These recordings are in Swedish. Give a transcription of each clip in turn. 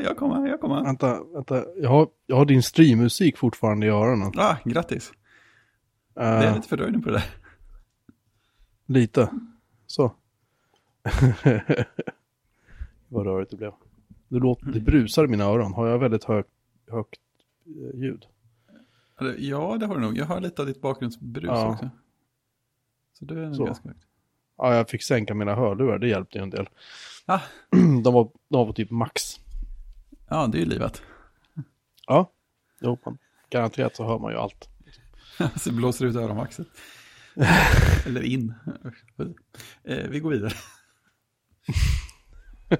jag kommer, jag kommer. vänta, vänta. Jag har, jag har din streammusik fortfarande i öronen. Ah, grattis. Det Uh, är lite fördröjning på det där. Lite. Så. Vad rörigt det blev. Det, låter, det brusar i mina öron. Har jag väldigt hög, högt eh, ljud? Ja, det har du nog. Jag har lite av ditt bakgrundsbrus Ja. också. Så det är nog Så. ganska högt. Ja, jag fick sänka mina hörlurar. Det hjälpte ju en del. Ah. De var, de var på typ max. Ja, det är ju livet. Ja. Jo, man, garanterat så hör man ju allt. Så blåser ut öronvaxet. Eller in. Eh, vi går vidare.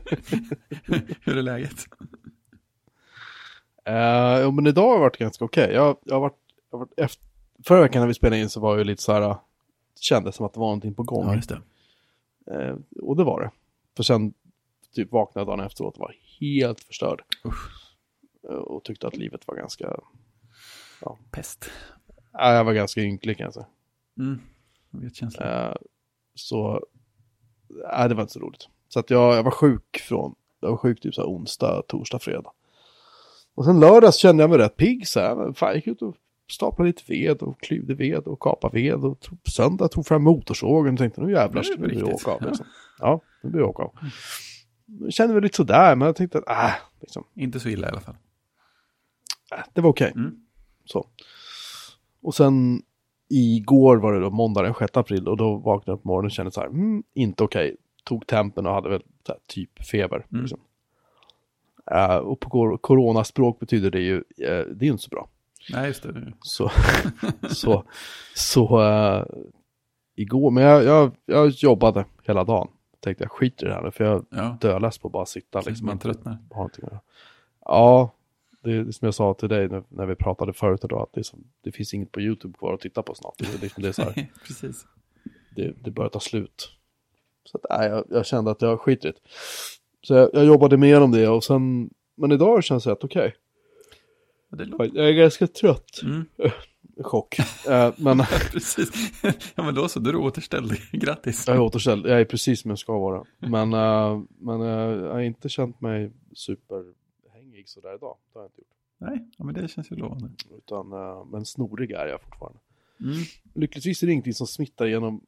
Hur är läget? Uh, jo, men idag har varit ganska okej. Jag, jag har varit, jag har varit efter, förra veckan när vi spelade in så var jag lite så här, uh, kändes som att det var någonting på gång. just det. Eh, och det var det. För sen typ vaknade dagen efteråt och var helt förstörd. Usch. Eh, och tyckte att livet var ganska, Pest. ja, jag var ganska ynklig kan jag säga. Mm. Jag vet känslan. Eh, så, nej det var inte så roligt. Så att jag, jag var sjuk från, jag var sjuk typ så här onsdag, torsdag, fredag. Och sen lördags kände jag mig rätt pigg så här. Fan, jag gick ut och staplade lite ved och klyvde ved och kapade ved. Och tog, söndag tog fram motorsågen och tänkte nu jävlar ska vi åka av. Ja. Liksom. Ja, nu blir jag åka av. Kände mig lite sådär, men jag tänkte att äh, liksom, Inte så illa i alla fall. äh, det var okej. Mm. Så. Och sen igår var det då måndag den 6 april och då vaknade jag på morgonen och kände så här, mm, inte okej. Tog tempen och hade väl här, typ feber. Mm. Liksom. Eh, och på coronaspråk betyder det ju, eh, det är ju inte så bra. Nej, just det. Så, så, så eh, igår, men jag, jag, jag jobbade hela dagen. Tänkte jag skiter i det här nu, för jag Ja, dödless på att bara sitta. liksom man tröttnar. Ja, det är som jag sa till dig när, när vi pratade förut idag, att det, som, det finns inget på YouTube kvar att titta på snart. Det, liksom, det, är så här, Precis. det, det börjar ta slut. Så att, nej, jag, jag kände att jag skiter i det. Så jag, jag jobbade mer om det och sen, men idag känns det rätt okej. Låter... Jag är ganska trött. Mm. Chock. Eh, men Precis. Ja, men då så, då är du återställd. Grattis. jag är återställd, jag är precis som jag ska vara. Men, eh, men eh, jag har inte känt mig superhängig sådär idag. Det har jag inte gjort. Nej, ja, men det känns ju lovande. Utan, men snorig är jag fortfarande. Mm. Lyckligtvis är det ingenting som smittar genom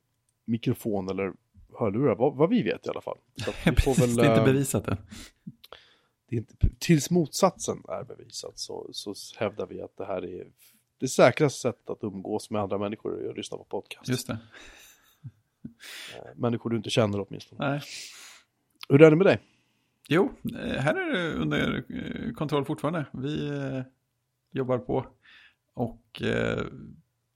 mikrofon eller hörlurar, vad, vad vi vet i alla fall. Så vi Precis, väl, det är inte bevisat än. det är inte, tills motsatsen är bevisad så, så hävdar vi att det här är det säkraste sättet att umgås med andra människor är att lyssna på podcast. Just det. Eh, Människor du inte känner åtminstone. Nej. Hur är det med dig? Jo, eh, här är det under eh, kontroll fortfarande. Vi jobbar på och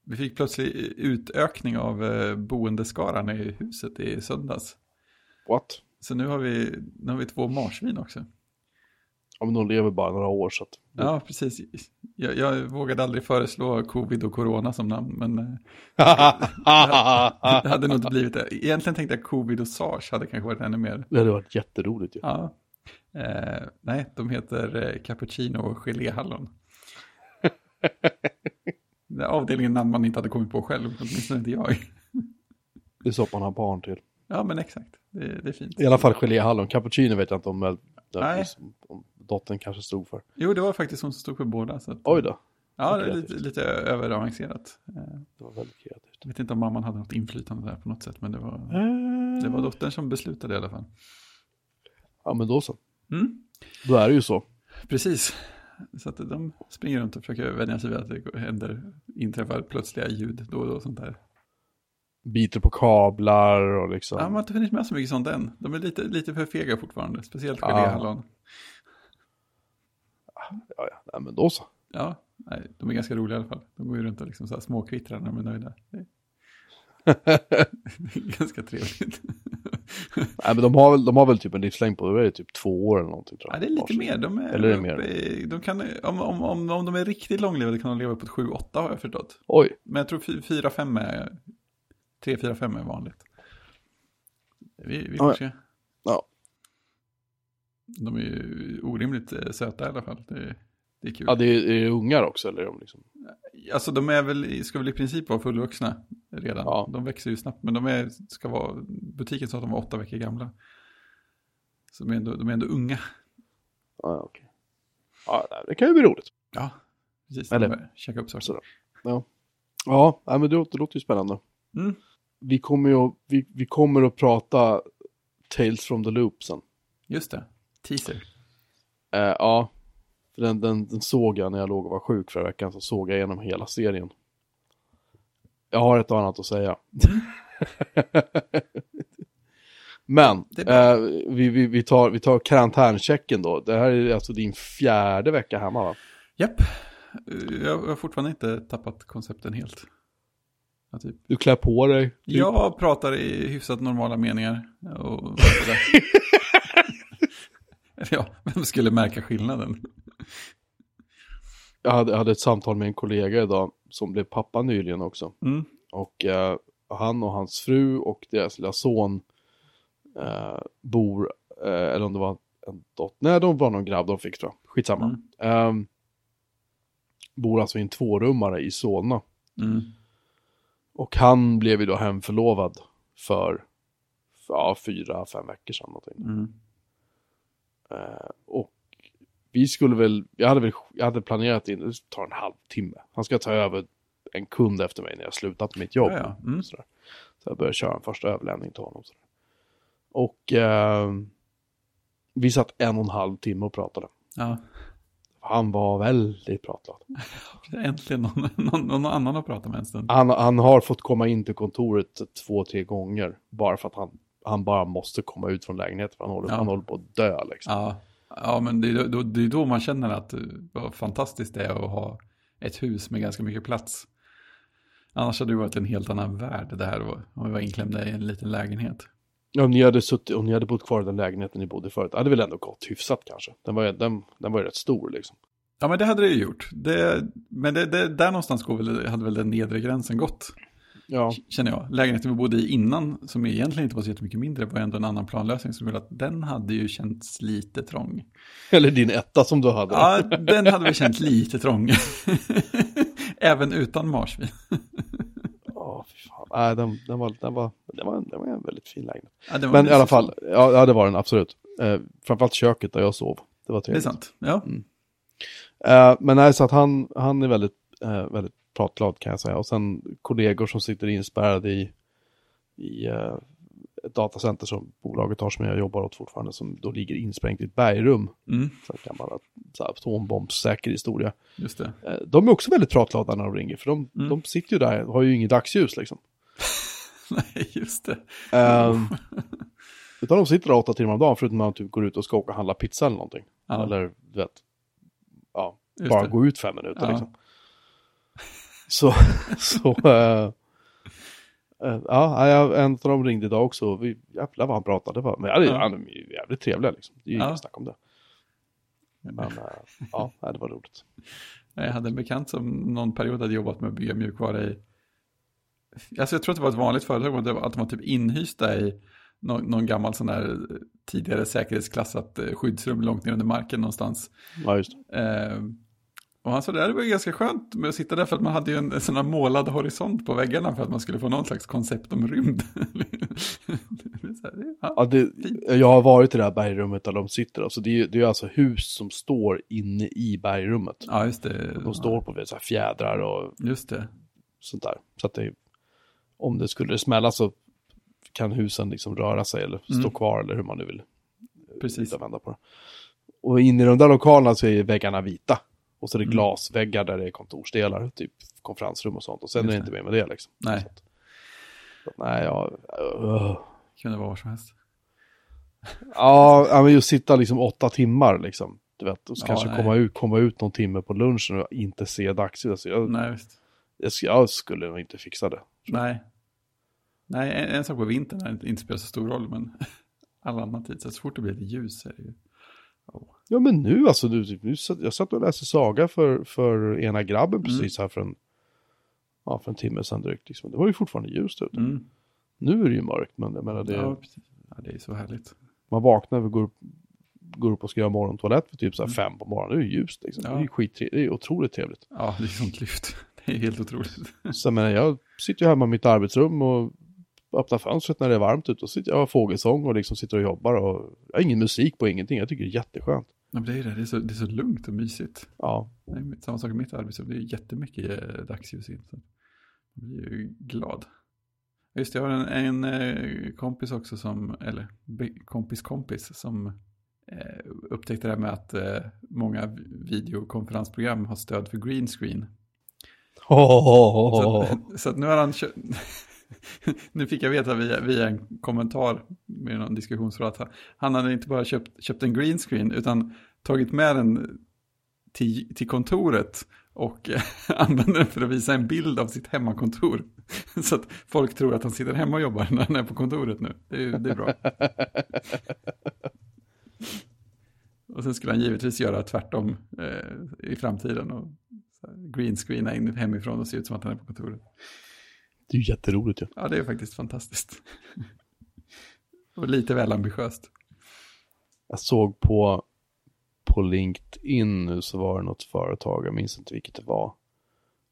vi fick plötsligt utökning av boendeskaran i huset i söndags. What? Så nu har vi, nu har vi två marsvin också. Ja men de lever bara några år så att... Ja, precis. Jag, jag vågade aldrig föreslå covid och corona som namn, men eh, det hade nog inte blivit det. Egentligen tänkte jag covid och sars hade kanske varit ännu mer. det hade varit jätteroligt ju. Ja. Eh, nej, de heter eh, cappuccino och geléhallon. Avdelningen namn man inte hade kommit på själv, åtminstone inte jag. Det är så man har barn till. Ja, men exakt. Det, det är fint. I alla fall geléhallon. Cappuccino vet jag inte om, Nej. om dottern kanske stod för. Jo, det var faktiskt hon som stod för båda. Så att, Oj då, ja, det är lite, lite överavancerat. Eh, det var väldigt kreativt. jag vet inte om mamman hade något inflytande där på något sätt, men det var, det var dottern som beslutade i alla fall. Ja men då så. Mm, Då är det ju så. precis. Så att de springer runt och försöker vänja sig vid att det händer, inträffar plötsliga ljud då och då sånt där. Biter på kablar och liksom. Ja, man har inte funnits med så mycket sånt än. De är lite, lite för fega fortfarande, speciellt Ja. geléhallon. Ja, ja. Nej, men då så. Ja, nej, de är ganska roliga i alla fall. De går ju runt och liksom så här småkvittrar när de är nöjda. Ganska trevligt. Nej men de har väl, de har väl typ en livslängd på, det är typ två år eller någonting tror jag. Ja, det är lite mer. De är, Eller är det mer? De kan, om, om, om, om de är riktigt långlevade kan de leva på ett 7-8 har jag förstått. Oj, Men jag tror 4-5 är, 3-4-5 är vanligt. Vi, vi Ja, får ja. Ja. De är ju orimligt eh, söta i alla fall. Det, det är kul. ja det är, är det ungar också eller? är De liksom... Alltså de är väl, ska väl i princip vara fullvuxna redan. Ja. De växer ju snabbt, men de är, ska vara, butiken sa att de var åtta veckor gamla. Så de är ändå, de är ändå unga. Ja, okej. Ja, det kan ju bli roligt. Ja, precis. Eller- käka upp saker. Ja, nej, men det låter, det låter ju spännande. Mm. Vi kommer ju att- vi, vi kommer att prata Tales from the Loop sen. Just det. Teaser. Eh, ja, den, den, den såg jag när jag låg och var sjuk förra veckan. Så såg jag igenom hela serien. Jag har ett annat att säga. Men, eh, vi, vi, vi, tar, vi tar karantänchecken då. Det här är alltså din fjärde vecka hemma va? Japp. Jag har fortfarande inte tappat koncepten helt. Ja, typ. Du klär på dig. typ. Jag pratar i hyfsat normala meningar. Och ja, vem skulle märka skillnaden? Jag hade, jag hade ett samtal med en kollega idag som blev pappa nyligen också. Mm. Och eh, han och hans fru och deras lilla son eh, bor, eh, eller om det var en dotter, nej de var någon grabb de fick tror jag, skitsamma. Mm. Ehm, bor alltså i en tvårummare i Solna. Mm. Och han blev ju då hemförlovad för, för ja, fyra, fem veckor sedan någonting. Mm. Eh, och vi skulle väl, jag hade väl, jag hade planerat in, det tar en halvtimme. Han ska ta över en kund efter mig när jag slutat mitt jobb. Ja, ja. Mm. Så jag började köra en första överlämning till honom. Sådär. Och eh, vi satt en och en halv timme och pratade. ja. Han var väldigt pratglad. Äntligen någon, någon, någon annan att prata med en stund. Han, han har fått komma in till kontoret två, tre gånger. Bara för att han, han bara måste komma ut från lägenheten. För han håller, Ja. han håller på att dö liksom. Ja, ja men det är, då, det är då man känner att eh, vad fantastiskt det är att ha ett hus med ganska mycket plats. Annars hade det varit en helt annan värld det här då, om vi var inklämda i en liten lägenhet. Om ni hade suttit, om ni hade bott kvar i den lägenheten ni bodde i förut. Hade väl ändå gått hyfsat kanske. Den var den, den var ju rätt stor liksom. Ja, men det hade det ju gjort. Det, men det, det, där någonstans går väl, hade väl den nedre gränsen gått, Ja, känner jag. Lägenheten vi bodde i innan, som egentligen inte var så jättemycket mindre, var ändå en annan planlösning som gjorde att den hade ju känts lite trång. eller din etta som du hade. Ja, den hade väl känts lite trång. Även utan marsvin. Ja, fan. Nej, den, den, var, den, var, den, var, den var en väldigt fin lägenhet. Ja, Men i alla fall, ja, ja det var den absolut. Eh, framförallt köket där jag sov. Det var Det är trevligt. sant. Ja. Eh, men nej, så att han, han är väldigt, eh, väldigt pratglad kan jag säga. Och sen kollegor som sitter inspärrade i, i eh, ett datacenter som bolaget har som jag jobbar åt fortfarande. Som då ligger insprängt i ett bergrum. Mm, Så en gammal så här, atombombssäker historia. just det. Eh, de är också väldigt pratglada när de ringer. För de, Mm. de sitter ju där, har ju inget dagsljus liksom. Nej, just det. Ehm, utan de sitter där åtta timmar om dagen förutom att man typ går ut och ska åka och handla pizza eller någonting. Ja. Eller du vet, ja, Just bara det. gå ut fem minuter Ja. liksom. Så, så, eh, eh, ja, jag- en av dem ringde idag också. Vi, jävlar vad han pratade. Var, men ja, han är jävligt trevliga liksom. Det är ju Ja. inget snack om det. Men eh, ja, det var roligt. Jag hade en bekant som någon period hade jobbat med att bygga mjukvara i... Alltså jag tror att det var ett vanligt företag, men det var att de var typ inhysta i någon, någon gammal sån där tidigare säkerhetsklassat skyddsrum långt ner under marken någonstans. Ja, just. Eh, och han sa det här var ganska skönt med att sitta där för att man hade ju en, en sån här målad horisont på väggarna för att man skulle få någon slags koncept om rymd. Det här, det- ja. Ja, det, jag har varit i det här bergrummet där de sitter. Alltså det, är, det är alltså hus som står inne i bergrummet. ja, just det. De står på så här fjädrar och Just det. sånt där. Så att det, om det skulle smälla så kan husen liksom röra sig eller stå Mm. kvar eller hur man nu vill Precis. vrida och vända på det. Och in i de där lokalerna så är väggarna vita. Och så är det Mm. glasväggar där det är kontorsdelar, typ konferensrum och sånt. Och sen Just är det inte mer med det liksom. Nej. Så så nej, jag... Uh. Kunde vara var som helst. Ja, men just sitta liksom åtta timmar liksom. Du vet, och så Ja, kanske nej. komma ut, komma ut någon timme på lunchen och inte se dagsljus. Jag, Nej, visst. jag, jag skulle nog inte fixa det. Nej. Nej, en, en sak på vintern när det inte spelar så stor roll, men all annan tid, så så fort det blir lite ljus är det ju... Ja men nu alltså, nu, satt- jag satt och läste saga för, för ena grabben Mm. precis här för en, ja, för en timme sedan drygt. Liksom. Det var ju fortfarande ljust ute. Mm. Nu är det ju mörkt, men jag menar det, Ja. Ja, det är så härligt. man vaknar och går, upp- går upp och ska göra morgontoalett för typ så här Mm. fem på morgonen. Det är ju ljust liksom. Ja. Det är skittre- det är otroligt trevligt. Ja, det är sånt lyft. Det är helt otroligt. Så jag menar, jag sitter ju hemma i mitt arbetsrum och öppnar fönstret när det är varmt ute och sitter jag och har fågelsång och liksom sitter och jobbar och jag har ingen musik på ingenting. Jag tycker det är jätteskönt. Ja, det är det, det är, så, det är så lugnt och mysigt. Ja, är samma sak i mitt arbetsrum, det är jättemycket eh, dagsljus in. Så jag blir ju glad. Just det, jag har en, en eh, kompis också som, eller kompis kompis som eh, upptäckte det här med att eh, många videokonferensprogram har stöd för green screen. Så, att, så att nu har han kö- Nu fick jag veta via, via en kommentar med någon diskussionsråd att han, hade inte bara köpt, köpt en green screen utan tagit med den till, till kontoret och använde den för att visa en bild av sitt hemmakontor. Så att folk tror att han sitter hemma och jobbar när han är på kontoret nu. Det är, det är bra. Och sen skulle han givetvis göra tvärtom eh, i framtiden och greenscreena in hemifrån och se ut som att han är på kontoret. Det är ju jätteroligt ju. Ja, det är faktiskt fantastiskt. och lite väl ambitiöst. Jag såg på, på LinkedIn nu så var det något företag, jag minns inte vilket det var.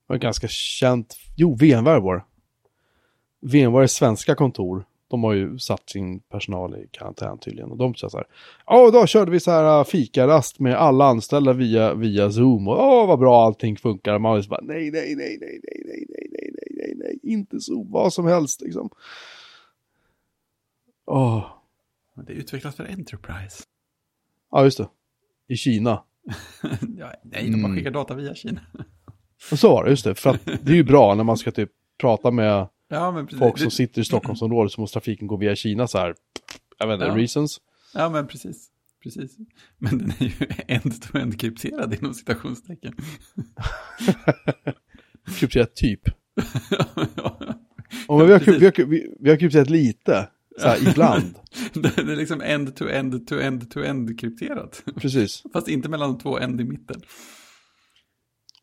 Det var ganska känt, jo VMware var det. VMware svenska kontor, de har ju satt sin personal i karantän tydligen. Och de sa så här, ja då körde vi så här äh, fikarast med alla anställda via, via Zoom. Och åh vad bra allting funkar. Man var bara, nej, nej, nej, nej, nej, nej, nej, nej, nej, nej, nej, inte Zoom, vad som helst liksom. Åh, Men Det är utvecklat för Enterprise. ja just det. I Kina. ja, nej, de bara Mm. skickar data via Kina. Och så var det, just det. För att det är ju bra när man ska typ prata med Ja, men precis. folk som sitter i Stockholmsområdet så måste trafiken gå via Kina så här. Jag vet inte, Ja. reasons. Ja, men precis. Precis. Men den är ju end-to-end krypterad inom citationstecken. Krypterat typ. Och men vi, har, Precis. vi, har, vi, vi har krypterat lite. Så här, ibland. det är liksom end-to-end-to-end-to-end krypterat. Precis. Fast inte mellan de två end i mitten.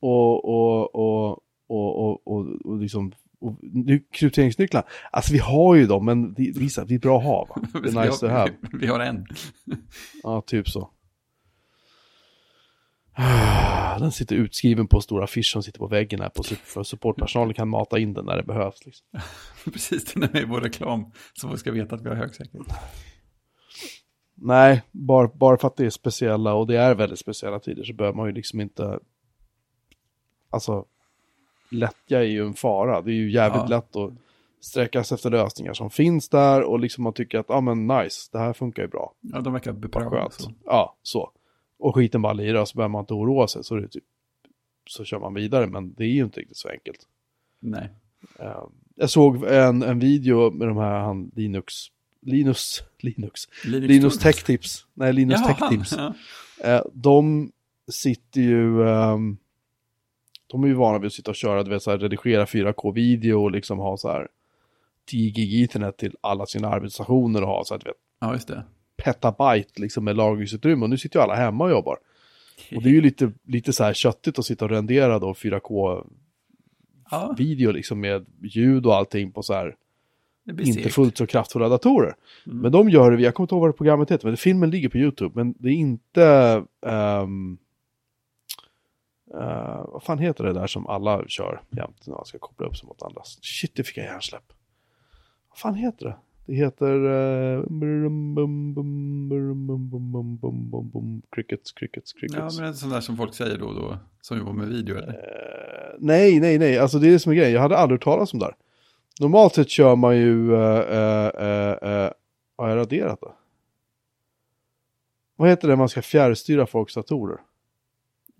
Och, och, och, och, och, och, och liksom och nu, krypteringsnycklar. Alltså vi har ju dem, men det, det, är det bra att ha va? Det Vi är har- nice to have. Vi har en. Ja, typ så. Den sitter utskriven på stora affisch som sitter på väggen här på, för supportpersonalen kan mata in den när det behövs. Liksom. Precis, den är med i vår reklam. Så folk ska veta att vi har hög säkerhet. Nej, bara, bara för att det är speciella och det är väldigt speciella tider så behöver man ju liksom inte... Alltså, lättja är ju en fara. Det är ju jävligt Ja. lätt att sträckas efter lösningar som finns där och liksom man tycker att, ja ah, men nice, det här funkar ju bra. Ja, de verkar Vad beprövade. skönt. Så. Ja, så. Och skiten bara lirar så behöver man inte oroa sig så, det typ, så kör man vidare, men det är ju inte riktigt så enkelt. Nej. Eh, jag såg en, en video med de här han, Linux, Linus, Linux, Linus Tech Tips, nej Linus Jaha, Tech Tips. Ja. Eh, de sitter ju, ehm, de är ju vana vid att sitta och köra, du vet så här, redigera 4K-video och liksom ha så här 10 gig internet till alla sina arbetsstationer och ha så här, du vet, ja, just det. petabyte liksom med lagringsutrymme. Och nu sitter ju alla hemma och jobbar. Och det är ju lite, lite så här köttigt att sitta och rendera då 4K-video Ja, liksom med ljud och allting på så här inte segt. fullt så kraftfulla datorer. Mm. Men de gör det, jag kommer inte ihåg vad programmet heter, men filmen ligger på YouTube, men det är inte... ehm, Uh, vad fan heter det där som alla kör jämt när man ska koppla upp sig mot andra? Shit, det fick jag hjärnsläpp. Vad fan heter det? Det heter... Eh, crickets, crickets, crickets. Ja, men det är en sån där som folk säger då och då, som jobbar med video eller? Uh, nej, nej, nej, alltså det är det som är grejen. Jag hade aldrig talat om det där. Normalt sett kör man ju... Uh, uh, har jag raderat det? Vad heter det man ska fjärrstyra folks datorer?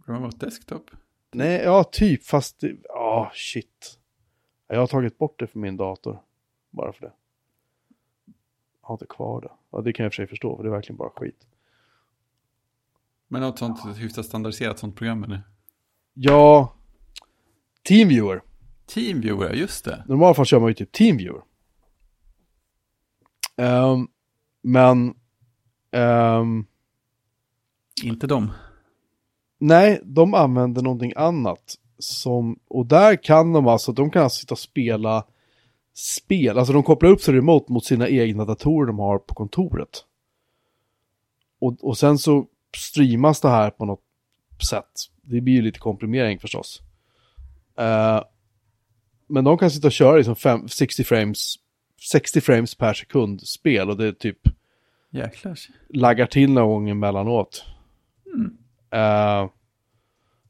Remote desktop? Nej, ja typ, fast... Ja, shit. Jag har tagit bort det för min dator. Bara för det. Jag har inte kvar det. Ja, det kan jag för sig förstå, för det är verkligen bara skit. Men något sånt hyfsat standardiserat sånt program eller? Ja, Teamviewer. Teamviewer, just det. I normala fall kör man ju typ Teamviewer. Ehm, men... ehm, Inte de. Nej, de använder någonting annat. Som, och där kan de alltså, de kan alltså sitta och spela spel. Alltså de kopplar upp sig remote mot sina egna datorer de har på kontoret. Och, och sen så streamas det här på något sätt. Det blir ju lite komprimering förstås. Eh, men de kan sitta och köra liksom fem, 60 frames 60 frames per sekund spel och det är typ Jäklar. laggar till någon gång emellanåt. Mm. Eh,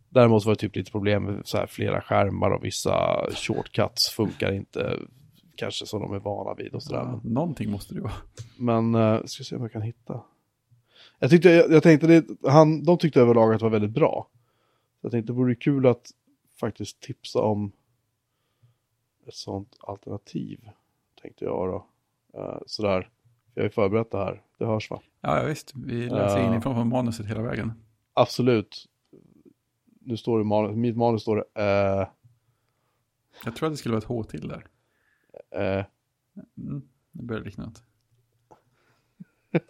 däremot var det typ lite problem med så här flera skärmar och vissa shortcuts funkar inte kanske som de är vana vid och sådär. Ja, någonting måste det ju vara. Men uh, ska se om jag kan hitta. Jag, tyckte, jag, jag tänkte det, han, de tyckte överlag att det var väldigt bra. Så jag tänkte det vore kul att faktiskt tipsa om ett sånt alternativ. Tänkte jag då. Uh, sådär. Jag har ju förberett det här. Det hörs va? Ja, ja visst. Vi läser Ja. inifrån från manuset hela vägen. Absolut. Nu står det manus, mitt manus står det eh, Jag tror att det skulle vara ett H till där. eh, Mm. Det börjar likna något.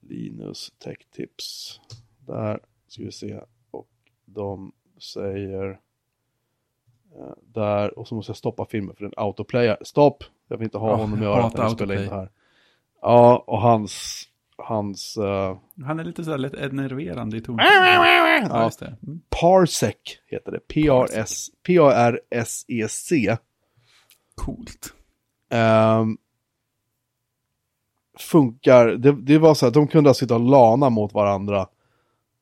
Linus Tech Tips. Där ska vi se. Och de säger eh, där, och så måste jag stoppa filmen för den autoplayar. Stopp! Jag vill inte ha Ja, honom i jag örat när vi spelar in det här. Ja, och hans, hans eh, Han är lite sådär lätt enerverande i tonen. ja, Ja. Mm. Parsec heter det. P-A-R-S- P-A-R-S-E-C. Coolt. Ehm, funkar, det, det var så att de kunde sitta och lana mot varandra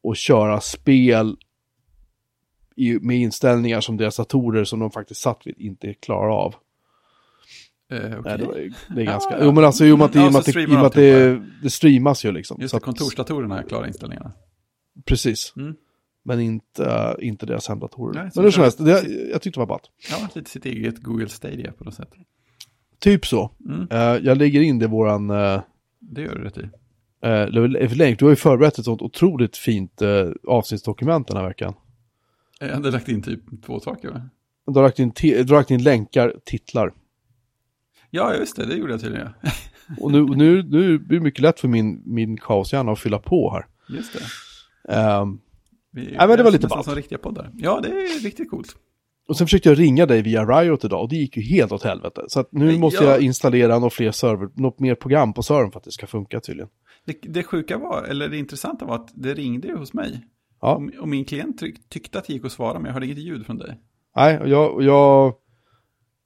och köra spel i, med inställningar som deras datorer som de faktiskt satt vid inte klarar av. Eh, Nej, okej. det, var, det är Ja, ganska, ja. jo men alltså i och med att, det- i Ja, och med att, det, i med att det, det streamas ju liksom. Just det, kontorsdatorerna är klara inställningarna. Precis, Mm. men inte, inte deras hemdatorer. Nej, Men hur som det- helst, det, jag tyckte det var ballt. Ja, lite sitt eget Google Stadia på något sätt. Typ så. Mm. Eh, jag lägger in det i våran uh, Det gör du rätt i. länk. Du har ju förberett ett sånt otroligt fint uh, avsnittsdokument den här veckan. Jag hade lagt in typ två saker va? Du har lagt in, du har lagt in länkar, titlar. Ja, just det, det gjorde jag tydligen. ja. Och nu, nu, nu blir det mycket lätt för min, min kaoshjärna att fylla på här. Just det. Ehm, Vi, Ja, men det var lite ballt. som riktiga poddar. Ja, det är riktigt coolt. och sen försökte jag ringa dig via Riot idag och det gick ju helt åt helvete. Så att nu måste jag- jag installera något, fler server, något mer program på servern för att det ska funka tydligen. Det, det sjuka var, eller det intressanta var att det ringde ju hos mig. Ja. Och, och min klient tyck, tyckte att det gick att svara, men jag hörde inget ljud från dig. Nej, och jag, och jag,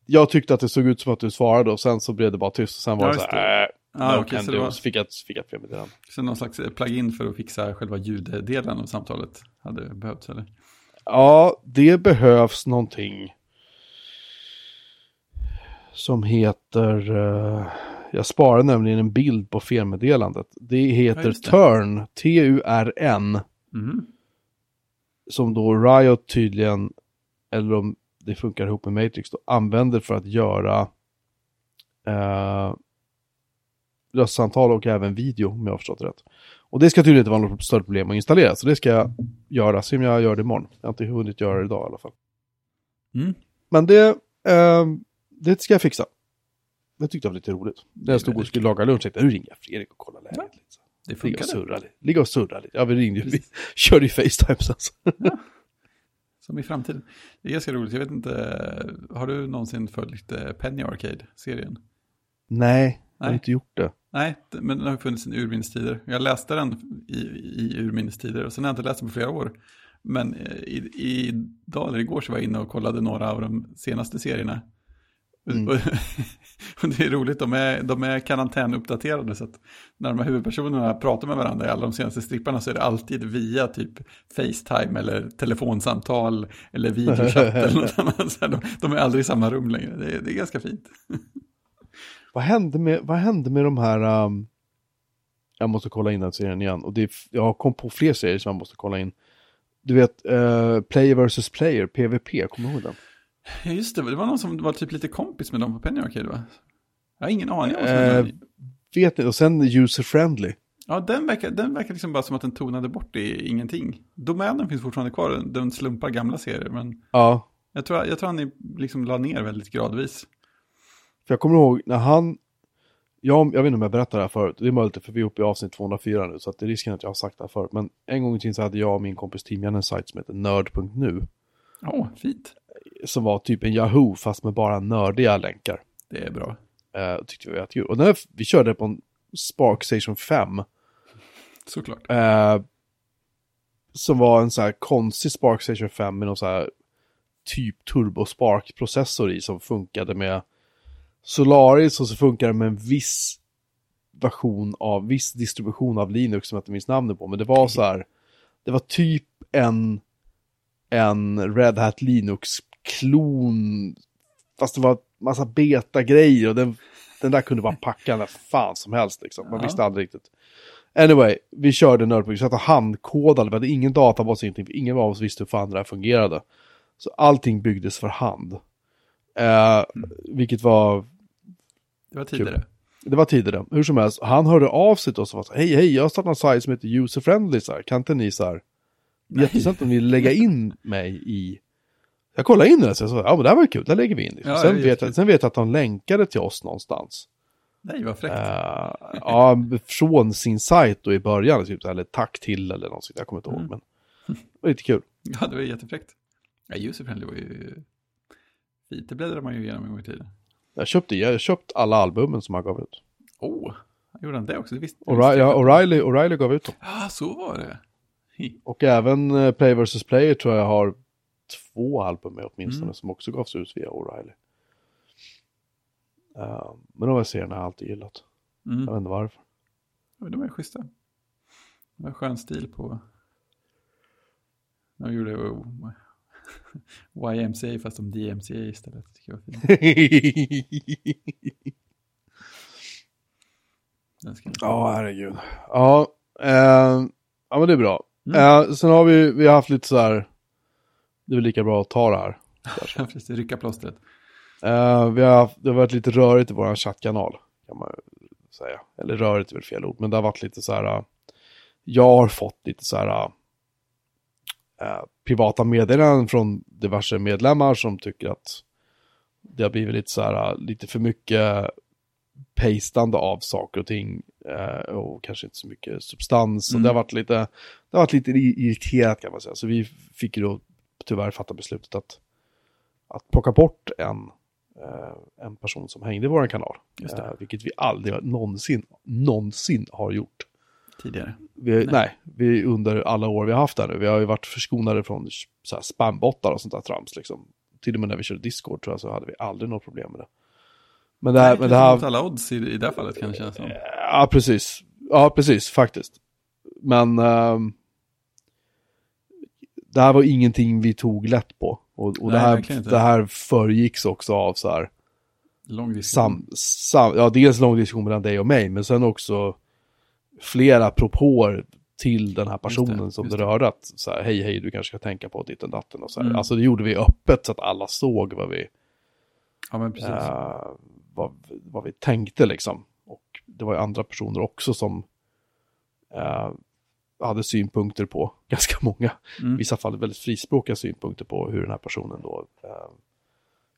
jag tyckte att det såg ut som att du svarade och sen så blev det bara tyst. Och sen var Ja, det så här, äh, Ja, no okej, can så det var Så fick jag, fick jag ett meddelande. så någon slags plugin för att fixa själva ljuddelen av samtalet hade behövts, eller? Ja, det behövs någonting som heter, eh, jag sparar nämligen en bild på felmeddelandet. Det Ja, heter just det. Turn, T-U-R-N, Mhm. som då Riot tydligen, eller om det funkar ihop med Matrix, då, använder för att göra eh, röstsamtal och även video, om jag har förstått rätt. Och det ska tydligen inte vara något större problem att installera, så det ska jag göra. Se om jag gör det imorgon. Jag har inte hunnit göra det idag i alla fall. Mm. Men det, eh, det ska jag fixa. Det tyckte jag var lite roligt. När jag stod och skulle laga lunch tänkte jag, nu ringer jag Fredrik och kollar läget. Ja, lite. Det Ligga och surra lite. Ligga och surra lite. Ja, vi ringde ju. Vi körde ju Facetime sen. så. Som i framtiden. Det är ganska roligt. Jag vet inte, har du någonsin följt eh, Penny Arcade-serien? Nej, jag har Nej. inte gjort det. Nej, men den har funnits sedan urminnes tider. Jag läste den i, i urminnes tider och sen har jag inte läst den på flera år. Men eh, i, i, idag eller igår så var jag inne och kollade några av de senaste serierna. Mm. Och, det är roligt, de är, de är karantänuppdaterade så att när de här huvudpersonerna pratar med varandra i alla de senaste stripparna så är det alltid via typ Facetime eller telefonsamtal eller videochatt eller något annat. De, de är aldrig i samma rum längre, det är, det är ganska fint. Vad hände med, vad hände med de här... Um... Jag måste kolla in den serien igen. Och det jag kom på fler serier som jag måste kolla in. Du vet, uh, Player vs Player, PVP, kommer du ihåg den? Ja, just det, det var någon som var typ lite kompis med dem på Penny Arcade va? Jag har ingen aning om vad som Eh. Vet ni? Och sen User Friendly. Ja, den verkar, den verkar liksom bara som att den tonade bort i ingenting. Domänen finns fortfarande kvar, den- slumpar gamla serier, men Ja, jag tror, jag tror han liksom la ner väldigt gradvis. för jag kommer ihåg när han... Jag, jag vet inte om jag berättade det här förut, det är möjligt för vi är uppe i avsnitt 204 nu, så att det är risken att jag har sagt det här förut. Men en gång i tiden så hade jag och min kompis Timjan en sajt som heter nörd.nu. Åh, fint. Som var typ en Yahoo fast med bara nördiga länkar. Det är bra. Uh, tyckte vi var jättekul. Och när vi körde på en Spark Station 5. Såklart. eh, som var en så här konstig Spark Station 5 med någon så här typ Turbo Spark processor i som funkade med Solaris och så funkar det med en viss version av, viss distribution av Linux som jag inte minns namnet på. Men det var så här, det var typ en, en Red Hat Linux-klon. Fast det var massa beta-grejer och den, den där kunde bara packa när fan som helst liksom. Man Ja. visste aldrig riktigt. Anyway, vi körde vi satt och handkodade, vi hade ingen databas, ingenting, ingen av oss visste hur fan det här fungerade. Så allting byggdes för hand. Eh, vilket var Det var tidigare. det var tidigare. Hur som helst, han hörde av sig till oss och var så hej hej, jag har startat en sajt som heter User Friendly, så här. kan inte ni så här, jättesnällt om ni lägga in mig i... Jag kollade in det, så jag sa, ja men det här var kul, det lägger vi in. Liksom. Ja, sen, vet jag, sen vet jag att han länkade till oss någonstans. Nej, vad fräckt. Eh, ja, från sin sajt då i början, typ, eller tack till eller något sånt, jag kommer inte ihåg, Mm. men det var lite kul. Ja, det var jättefräckt. Ja, User-friendly var ju fint. Det bläddrar man ju igenom en gång i tiden. Jag köpte, jag köpt alla albumen som han gav ut. Oh, gjorde han det också? Det visste, O'Reilly, ja. O'Reilly, O'Reilly gav ut dem. Ja, så var det. Och även eh, Play vs Player tror jag har två album med åtminstone Mm. som också gavs ut via O'Reilly. Eh, men de här serierna har jag alltid gillat. Mm. Jag vet inte varför. Ja, De är schyssta. Det var skön stil på... De gjorde oh, YMCA fast som DMCA istället. Tycker jag var fint. Ja, herregud. Ja, eh, ja, men det är bra. Mm. Eh, sen har vi, vi har haft lite så här, det är väl lika bra att ta det här. Precis. Rycka plåstret. Eh, vi har det har varit lite rörigt i vår chattkanal, kan man säga. Eller rörigt är väl fel ord, men det har varit lite så här, eh, jag har fått lite så här eh, privata meddelanden från diverse medlemmar som tycker att det har blivit lite så här, lite för mycket pastande av saker och ting och kanske inte så mycket substans. Så Mm. det har varit lite, det har varit lite irriterat kan man säga. Så vi fick ju då tyvärr fatta beslutet att, att plocka bort en, eh, en person som hängde i vår kanal. Eh, vilket vi aldrig någonsin, någonsin har gjort. Tidigare. Vi, nej. Nej. vi under alla år vi har haft det nu. Vi har ju varit förskonade från så här spambottar och sånt där trams liksom. Till och med när vi körde Discord tror jag så hade vi aldrig något problem med det. Men det här, Nej, men det här, Mot alla odds i, i det här fallet kan det kännas som. Ja, precis. Ja, precis, faktiskt. Men ehm, det här var ingenting vi tog lätt på. Och, och det, Nej, här, verkligen inte. det här föregicks också av så här, Lång diskussion. sam, sam, ja, dels lång diskussion mellan dig och mig, men sen också flera propåer till den här personen Just det, som det det. rörde. Att så här, hej, hej, du kanske ska tänka på ditt och datten och så här. Mm. Alltså det gjorde vi öppet så att alla såg vad vi, Ja, men precis. eh, vad, vad vi tänkte liksom. Och det var ju andra personer också som eh, hade synpunkter på, ganska många, Mm. i vissa fall väldigt frispråkiga synpunkter på hur den här personen då eh,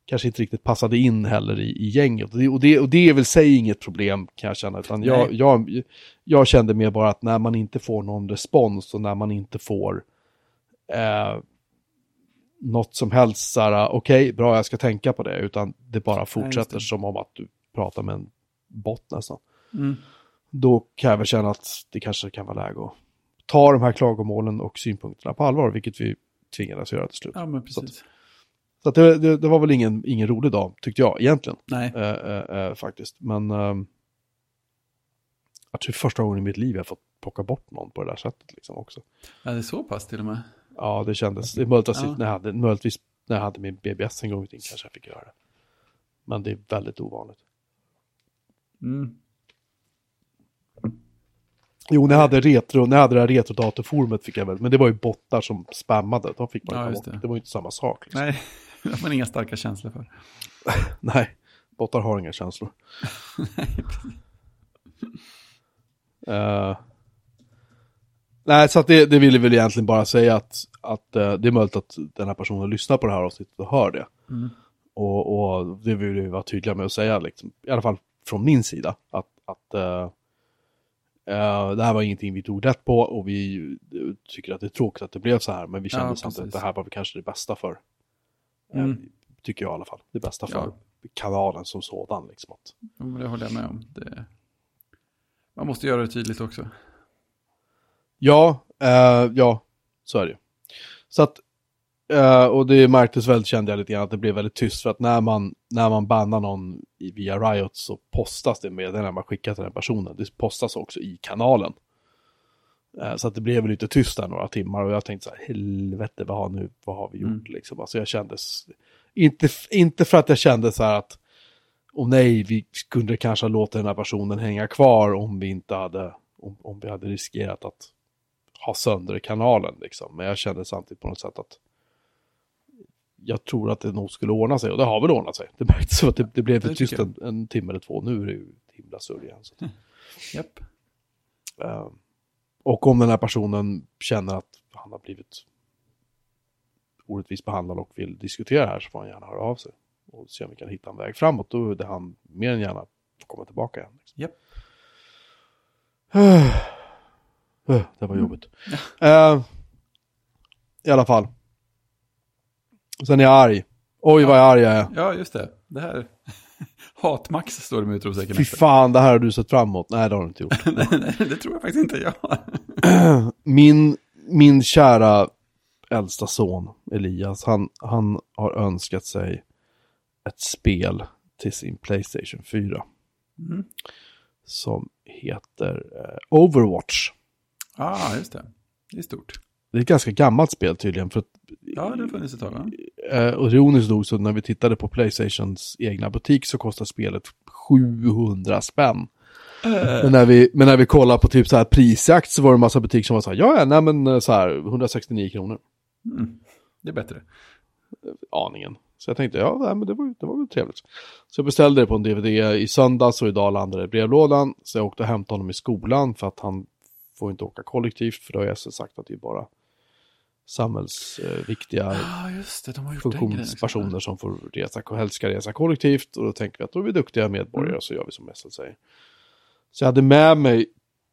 kanske inte riktigt passade in heller i, i gänget. Och det, och, det, och det är väl sig inget problem kan jag känna, utan jag, Nej. jag, jag kände mer bara att när man inte får någon respons och när man inte får eh, något som helst så här, okej, bra, jag ska tänka på det, utan det bara fortsätter det. som om att du pratar med en bot nästan. Mm. Då kan jag väl känna att det kanske kan vara läge att ta de här klagomålen och synpunkterna på allvar, vilket vi tvingades göra till slut. Ja, men precis. Så att det, det, det var väl ingen, ingen rolig dag, tyckte jag egentligen, Nej. eh, eh, eh, faktiskt. Men ehm, jag tror första gången i mitt liv jag fått plocka bort någon på det där sättet liksom också. Ja, det är så pass till och med. Ja, det kändes, det är möjligt att Ja. när jag hade, möjligtvis när jag hade min BBS en gång i tiden kanske jag fick göra det. Men det är väldigt ovanligt. Mm. Jo, när jag hade retro, jag hade det här retrodatorforumet fick jag väl, men det var ju bottar som spammade, de fick man Ja, ju det. Det. var ju inte samma sak. Liksom. Nej, det har man inga starka känslor för. Nej, bottar har inga känslor. Eh, nej, så att det, det ville väl egentligen bara säga att, att eh, det är möjligt att den här personen lyssnar på det här avsnittet och hör det. Mm. Och, och det vill vi vara tydliga med att säga, liksom, i alla fall från min sida, att, att eh, eh, det här var ingenting vi tog rätt på och vi eh, tycker att det är tråkigt att det blev så här, men vi kände Ja, samtidigt att det här var kanske det bästa för, eh, Mm. tycker jag i alla fall, det bästa för Ja. kanalen som sådan. Liksom, men det håller jag med om. Det... Man måste göra det tydligt också. Ja, ja, så är det ju. Så att Eh, och det märktes väldigt, kände jag lite grann, att det blev väldigt tyst. För att när man, när man bannar någon via Riot så postas det med när man skickar till den personen. Det postas också i kanalen. Eh, så att det blev lite tyst där några timmar och jag tänkte så här, helvete vad har, nu, vad har vi gjort Mm. liksom. Alltså jag kände, inte, inte för att jag kände så här att, och nej, vi skulle kanske ha låtit den här personen hänga kvar om vi inte hade, om, om vi hade riskerat att ha sönder kanalen liksom. Men jag kände samtidigt på något sätt att jag tror att det nog skulle ordna sig och det har väl ordnat sig. Det märktes att det, det blev för tyst en, en timme eller två. Nu är det ju himla surr igen. Så. att- Japp. Eh, och om den här personen känner att han har blivit orättvist behandlad och vill diskutera det här så får han gärna höra av sig. Och se om vi kan hitta en väg framåt. Då är det han mer än gärna komma tillbaka igen. Liksom. Japp. Eh, Det var jobbigt. Eh, I alla fall. Sen är jag arg. Oj vad arg jag är. Ja, just det. Det här. Hatmax står det med utropstecken Fy fan, det här har du sett fram emot. Nej, det har du inte gjort. Nej, nej, det tror jag faktiskt inte jag. min, min kära äldsta son Elias, han, han har önskat sig ett spel till sin Playstation 4. Mm. Som heter eh, Overwatch. Ja, ah, just det. Det är stort. Det är ett ganska gammalt spel tydligen. För att, Ja, det har funnits ett tag, va? eh, och ironiskt nog så när vi tittade på Playstations egna butik så kostar spelet 700 spänn. Men när vi, men när vi kollar på typ så här prisjakt så var det en massa butiker som var så här, ja, ja, nej men eh, så här, 169 kronor. Mm. Det är bättre. aningen. Så jag tänkte, ja, nej, men det var, det var väl trevligt. Så jag beställde det på en DVD i söndags och idag landade det i brevlådan. Så jag åkte och hämtade honom i skolan för att han får inte åka kollektivt. För då har jag sagt att det är bara samhällsviktiga just det. Också. funktionspersoner som får resa, helst ska resa kollektivt. Och då tänker vi att då är vi duktiga medborgare Mm. så gör vi som SL säger. Så jag hade med mig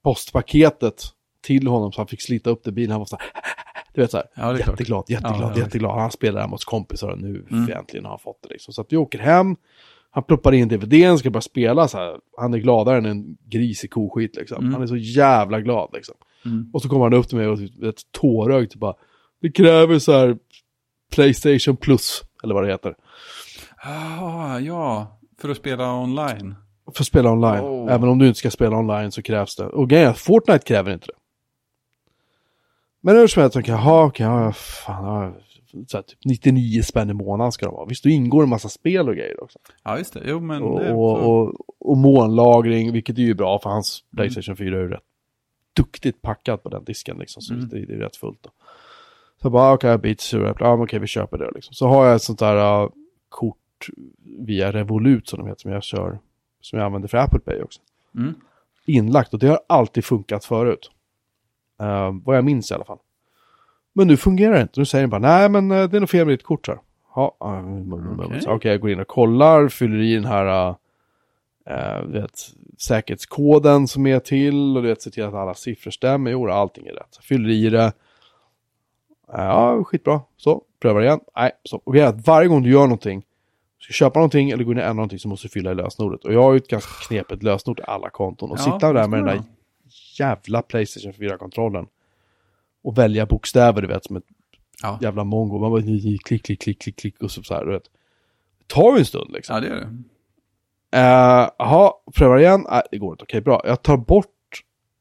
postpaketet till honom så han fick slita upp det bilen. Han var så här, du vet så här, Ja, är klart. jätteglad, jätteglad, Ja, jätteglad. Han spelar där mot kompisar och nu Mm. äntligen har han fått det liksom. Så att vi åker hem, han ploppar in DVDn, ska börja spela så här. Han är gladare än en gris i koskit liksom. Mm. Han är så jävla glad liksom. Mm. Och så kommer han upp till mig och ett tårögd typ bara, det kräver så här Playstation plus, eller vad det heter. Ah, ja, för att spela online. För att spela online. Oh. Även om du inte ska spela online så krävs det. Och grejen Fortnite kräver inte det. Men hur som helst, jag, jaha, okej, ja, fan, ja, så här, typ 99 spänn i månaden ska de vara. Visst, då ingår en massa spel och grejer också. Ja, just det. Jo, men Och, det... och, och, och molnlagring, vilket är ju bra för hans Playstation 4 är ju rätt duktigt packat på den disken liksom. Så Mm. det, det är rätt fullt då. Så jag bara, okej, okay, Beats, ja, men okej, vi köper det liksom. Så har jag ett sånt där uh, kort via Revolut som de heter, som jag kör, som jag använder för Apple Pay också. Mm. Inlagt och det har alltid funkat förut. Uh, vad jag minns i alla fall. Men nu fungerar det inte. Nu säger den bara, nej men uh, det är nog fel med ditt kort här. Ja, uh, okej, Okej. jag går in och kollar, fyller i den här uh, vet, säkerhetskoden som är till och du vet, ser till att alla siffror stämmer. Jo, allting är rätt. Fyller i det. Ja, skitbra. Så, prövar igen. Nej, så. Och grejen är att varje gång du gör någonting, ska köpa någonting eller gå in och ändra någonting så måste du fylla i lösenordet. Och jag har ju ett ganska knepigt lösenord till alla konton. Och Ja, sitta där det med den där jävla Playstation 4-kontrollen. Och välja bokstäver, du vet, som ett Ja. jävla mongo. Man bara klick, klick, klick, klick, klick och så, så här, du vet. Det tar ju en stund liksom. ja, det är det. Eh, Jaha, prövar igen. Nej, det går inte. Okej, bra. Jag tar bort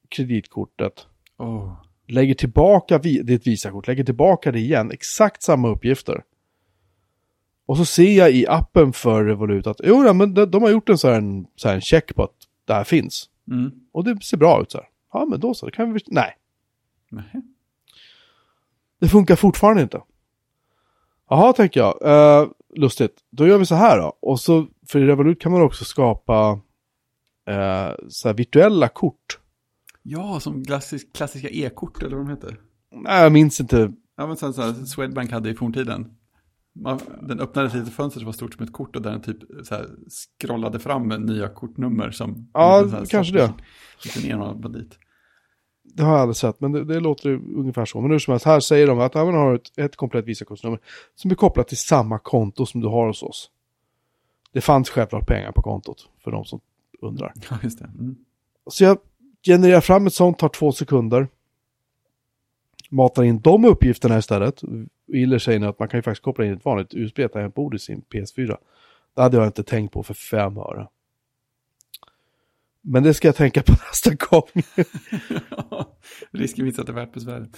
kreditkortet. Oh. Lägger tillbaka, vi- ett Visakort, lägger tillbaka det igen. Exakt samma uppgifter. Och så ser jag i appen för Revolut att jo, ja, men de, de har gjort en sån så här en check på att det här finns. Mm. Och det ser bra ut så här. Ja, men då så, det kan vi... Nej, Nej. Det funkar fortfarande inte. Jaha, tänker jag. Eh, lustigt. Då gör vi så här då. Och så, för i Revolut kan man också skapa eh, så virtuella kort. Ja, som klassisk, klassiska e-kort eller vad de heter. Nej, jag minns inte. Ja, men så, så här, Swedbank hade i forntiden. Man, den öppnade ett litet fönster som var stort som ett kort och där den typ så här, scrollade fram med nya kortnummer som... Ja, kanske det. Lite enarmad dit. Det har jag aldrig sett, men det, det låter ungefär så. Men hur som helst, här säger de att ja, man har ett, ett komplett Visakortsnummer som är kopplat till samma konto som du har hos oss. Det fanns självklart pengar på kontot, för de som undrar. Ja, just det. Mm. Så jag genererar fram ett sånt, tar två sekunder. matar in de uppgifterna istället. Iller säger nu att man kan ju faktiskt koppla in ett vanligt USB-tangentbord i sin PS4. Det hade jag inte tänkt på för fem öre. Men det ska jag tänka på nästa gång. Risken finns att det är värt besväret.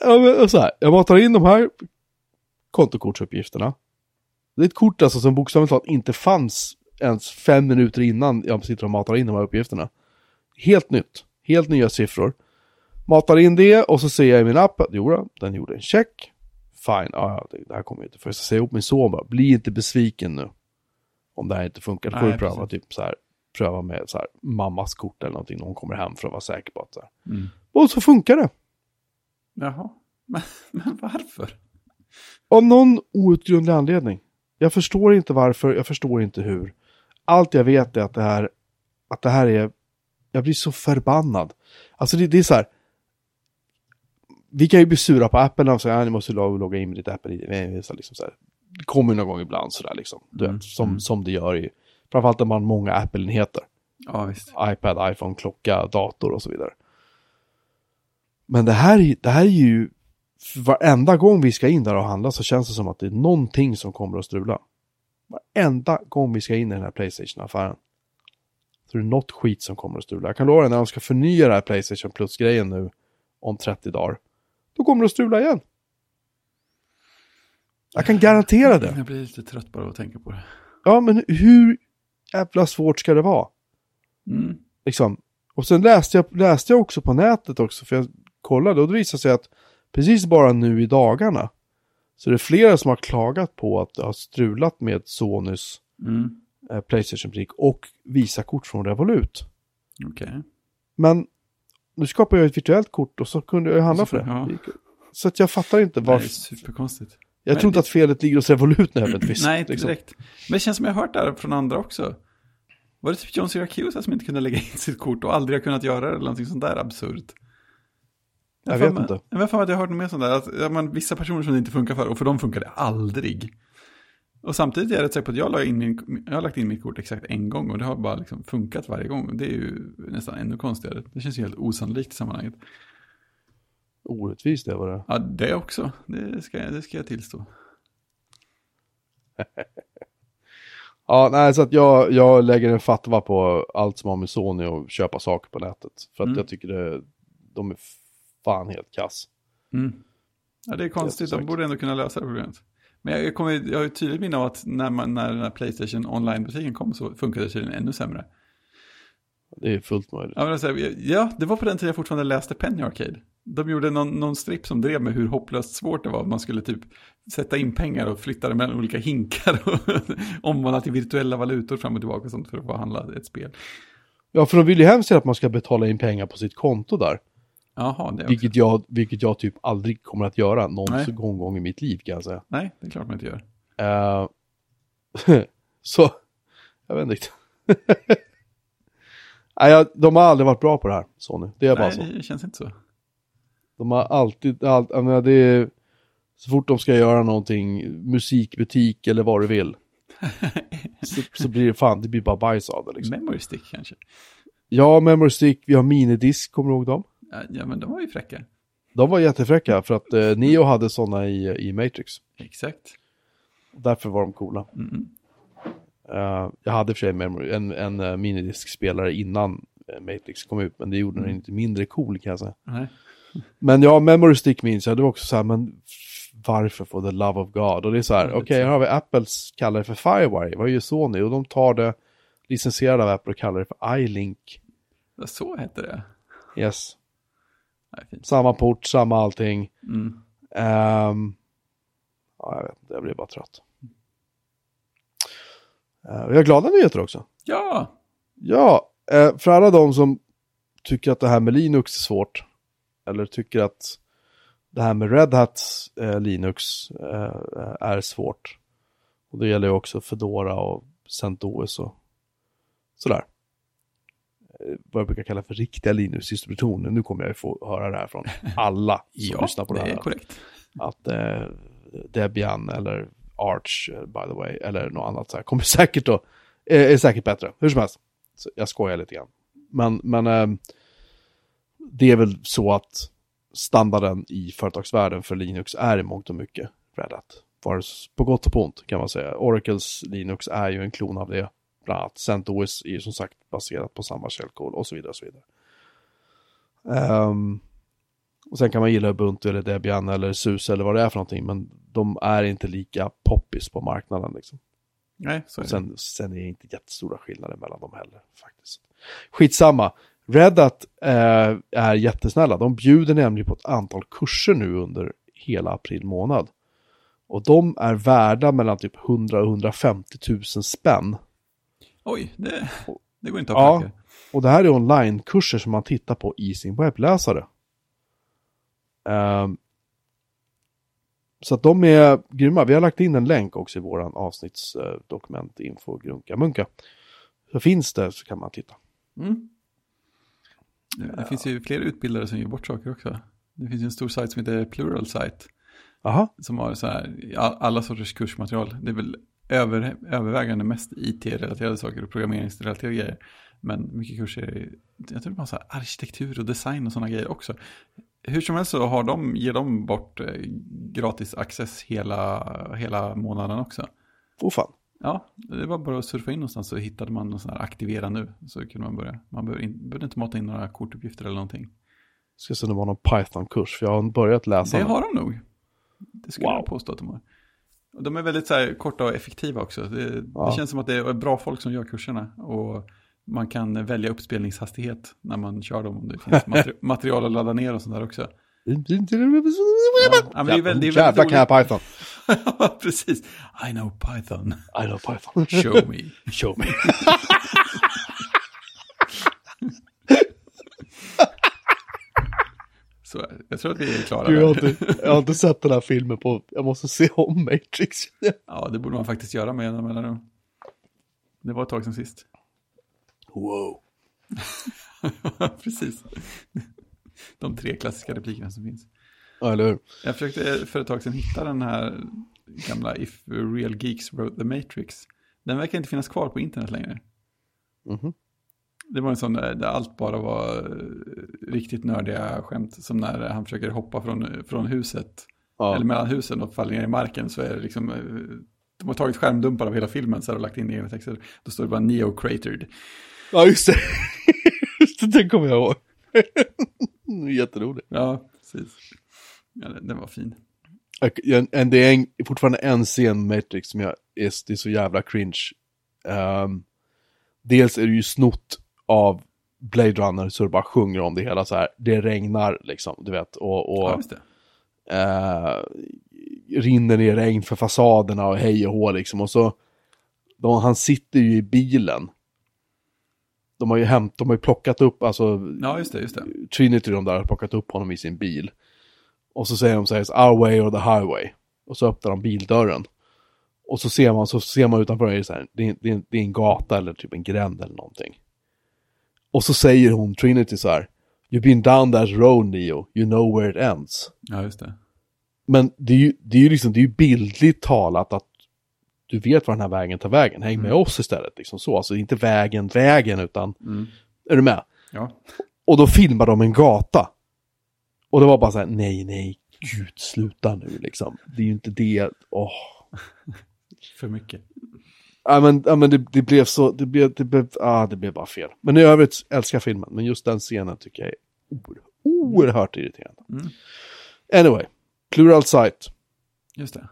ja, men så här, jag matar in de här kontokortsuppgifterna. Det är ett kort alltså som bokstavligt talat inte fanns ens fem minuter innan jag sitter och matar in de här uppgifterna. Helt nytt, helt nya siffror. Matar in det och så ser jag i min app att jo, den gjorde en check. Fine, ja, det, här kommer inte. För jag ska säga ihop min son bara, bli inte besviken nu. Om det här inte funkar, då får du pröva typ så här, pröva med så här, mammas kort eller någonting när hon kommer hem för att vara säker på att så här. Mm. Och så funkar det. Jaha, men, men varför? Av någon outgrundlig anledning. Jag förstår inte varför, jag förstår inte hur. Allt jag vet är att det här, att det här är, jag blir så förbannad. Alltså det, det är så här. Vi kan ju bli sura på appen och säga att ni måste log- logga in med ditt Apple ID. Nej, så liksom. Det kommer ju någon gång ibland sådär liksom. Du Mm, vet, som, mm. som det gör i, framförallt när man har många Apple-enheter. Ja, visst. iPad, iPhone, klocka, dator och så vidare. Men det här, är- det här är ju, varenda gång vi ska in där och handla så känns det som att det är någonting som kommer att strula. Varenda gång vi ska in i den här Playstation-affären. Så det är något skit som kommer att strula. Jag kan lova dig när de ska förnya den här Playstation Plus-grejen nu om 30 dagar. Då kommer det att strula igen. Jag kan garantera det. Jag blir lite trött bara att tänka på det. Ja, men hur jävla svårt ska det vara? Mm. Liksom. Och sen läste jag, läste jag också på nätet också, för jag kollade och det visade sig att precis bara nu i dagarna så är det flera som har klagat på att det har strulat med Sonys Mm. eh, Playstation-butik och Visakort från Revolut. Okej. Men nu skapar jag ett virtuellt kort och så kunde jag handla Så för får- ja. det. Så att jag fattar inte Det är varför. superkonstigt. Jag Nej, tror inte det- att felet ligger hos Revolut nödvändigtvis. Nej, inte liksom. direkt. Men det känns som jag har hört det här från andra också. Var det typ John Syracuse som inte kunde lägga in sitt kort och aldrig har kunnat göra det eller någonting sånt där absurt? Jag har vet mig- inte. Jag vet fan att jag har hört något mer sånt där. Att, ja, man, vissa personer som det inte funkar för och för dem funkar det aldrig. Och samtidigt är jag rätt säker på att jag, la in min, jag har lagt in mitt kort exakt en gång och det har bara liksom funkat varje gång. Det är ju nästan ännu konstigare. Det känns ju helt osannolikt i sammanhanget. Orättvist det var det. Ja, det också. Det ska, jag- det ska jag tillstå. Ja, nej, så att jag, jag lägger en fatwa på allt som har med Sony och köpa saker på nätet. För att Mm. jag tycker det, de är fan helt kass. Mm. Ja, det är konstigt. De borde ändå kunna lösa det problemet. Men jag, jag, kommer, jag har ju tydligt minne av att när, man, när den här Playstation online-butiken kom så funkade det tydligen ännu sämre. Det är fullt möjligt. Ja, men alltså, ja, det var på den tiden jag fortfarande läste Penny Arcade. De gjorde någon, någon stripp som drev med hur hopplöst svårt det var. Man skulle typ sätta in pengar och flytta det mellan olika hinkar och omvandla till virtuella valutor fram och tillbaka och sånt för att få handla ett spel. Ja, för de vill ju hemskt att man ska betala in pengar på sitt konto där. Jaha, det också. Vilket jag, vilket jag typ aldrig kommer att göra någon Nej. gång, gång i mitt liv kan jag säga. Nej, det är klart man inte gör. Eh, så, jag vet inte. Nej, de har aldrig varit bra på det här, Sony. Det är bara så. Nej, det känns inte så. De har alltid, allt, jag menar, det är, så fort de ska göra någonting, musikbutik eller vad du vill, så, så blir det fan, det blir bara bajs av det liksom. Memory stick kanske. Ja, Memory Stick, vi har minidisk, kommer du ihåg dem? Ja, men de var ju fräcka. De var jättefräcka för att eh, Neo hade sådana i, i Matrix. Exakt. Därför var de coola. Mm. Eh, jag hade för sig memory, en, en uh, minidiskspelare innan eh, Matrix kom ut, men det gjorde den inte mindre cool kan jag säga. Nej. Men ja, Memory Stick minns jag, det var också så här, men varför for the love of God? Och det är så här, okej, lite här har vi Apples, kallar det för Firewire, vad gör Sony? Och de tar det licensierade av Apple och kallar det för iLink. Ja, Så hette det. Yes, Nej, samma port, samma allting. Mm. Ehm, ja, jag vet inte, jag blir bara trött. Uh, vi har glada nyheter också. Ja, Ja, eh, för alla de som tycker att det här med Linux är svårt, eller tycker att det här med Red Hat eh, Linux eh, är svårt. Och det gäller ju också Fedora och CentOS och sådär. Eh, Vad jag brukar kalla för riktiga Linux-distributioner. Nu kommer jag ju få höra det här från alla som ja lyssnar på det det här är korrekt. att eh, Debian eller Arch, eh, by the way, eller något annat så här, kommer säkert att, eh, är säkert bättre. Hur som helst, så jag skojar lite grann. Men, men det är väl så att standarden i företagsvärlden för Linux är i mångt och mycket Red Hat. Vare på gott och på ont kan man säga. Oracles Linux är ju en klon av det. Bland annat CentOS är ju som sagt baserat på samma källkod och så vidare. Och så vidare. Ehm, och sen kan man gilla Ubuntu eller Debian eller SUSE eller vad det är för någonting. Men de är inte lika poppis på marknaden liksom. Nej, så är det. sen, sen är det inte jättestora skillnader mellan dem heller faktiskt. Skitsamma. Red Hat eh, är jättesnälla. De bjuder nämligen på ett antal kurser nu under hela april månad. Och de är värda mellan typ 100 och 150 000 spänn. Oj, det, det går inte att Ja. Och det här är onlinekurser som man tittar på i sin webbläsare. Ehm, så att de är grymma. Vi har lagt in en länk också i våran avsnittsdokument info grunka munka. Så finns det så kan man titta. Mm. Det finns ju fler utbildare som ger bort saker också. Det finns en stor sajt som heter Plural Site. Aha. Som har så här, all- alla sorters kursmaterial. Det är väl över, övervägande mest IT-relaterade saker och programmeringsrelaterade grejer. Men mycket kurser, jag tror det var så här arkitektur och design och sådana grejer också. Hur som helst så har de, ger de bort eh, gratis access hela, hela månaden också. Åh fan. Ja, det var bara att surfa in någonstans så hittade man någon sån här aktivera nu. Så kunde man börja. Man behöver in, behövde inte mata in några kortuppgifter eller någonting. Ska se om det var någon Python-kurs, för jag har börjat läsa Det har de nog. Det skulle Wow. jag påstå att de har. Och de är väldigt så här, korta och effektiva också. Det, Ja. det känns som att det är bra folk som gör kurserna. Och man kan välja uppspelningshastighet när man kör dem. Om det finns materi- material att ladda ner och sånt där också. Ja, men det är väl- det är väldigt Jävlar kan jag Python. Precis. I know Python. I know Python. Show me. Show me. Så jag tror att vi är klara Gud, jag, har inte, jag har inte sett den här filmen på, jag måste se om Matrix. Ja, det borde man faktiskt göra med jämna mellanrum. Det var ett tag sedan sist. Wow. Precis. De tre klassiska replikerna som finns. Ja, eller hur? Jag försökte för ett tag sedan hitta den här gamla If Real Geeks Wrote the Matrix. Den verkar inte finnas kvar på internet längre. Mhm. Det var en sån där, där allt bara var eh, riktigt nördiga skämt. Som när han försöker hoppa från, från huset. Ja. Eller mellan husen och faller ner i marken. Så är det liksom, eh, de har tagit skärmdumpar av hela filmen så har de lagt in egna texter. Då står det bara Neo-Cratered. ja, just det. Just det, den kommer jag ihåg. Jätteroligt. Ja, precis. Ja, den, var fin. En, det är en, fortfarande en scen Matrix som jag är, det är så jävla cringe. Ehm, dels är det ju snott av Blade Runner så det bara sjunger om det hela så här. Det regnar liksom, du vet. Och, och Ja, just det. eh, rinner ner regn för fasaderna och hej och hå liksom. Och så, de, han sitter ju i bilen. De har ju hämt, de har ju plockat upp, alltså Ja, just det, just det. Trinity de där har plockat upp honom i sin bil. Och så säger de så här, our way or the highway. Och så öppnar de bildörren. Och så ser man, så ser man utanför, det är, så här, det, är, det, är, det är en gata eller typ en gränd eller någonting. Och så säger hon, Trinity så här, You've been down that road Neo, you know where it ends. Ja, just det. Men det är ju, det är ju liksom, det är ju bildligt talat att du vet var den här vägen tar vägen, häng med oss istället. Liksom så, alltså inte vägen, vägen, utan, Mm. är du med? Ja, Och då filmar de en gata. Och det var bara så här, nej, nej, gud, sluta nu liksom. Det är ju inte det, åh. för mycket. Ja men, ja, men det, det blev så, det blev, det blev, ah, det blev bara fel. Men i övrigt älskar filmen, men just den scenen tycker jag är oer, oerhört irriterande. Mm. Anyway, Plural Site. Just det.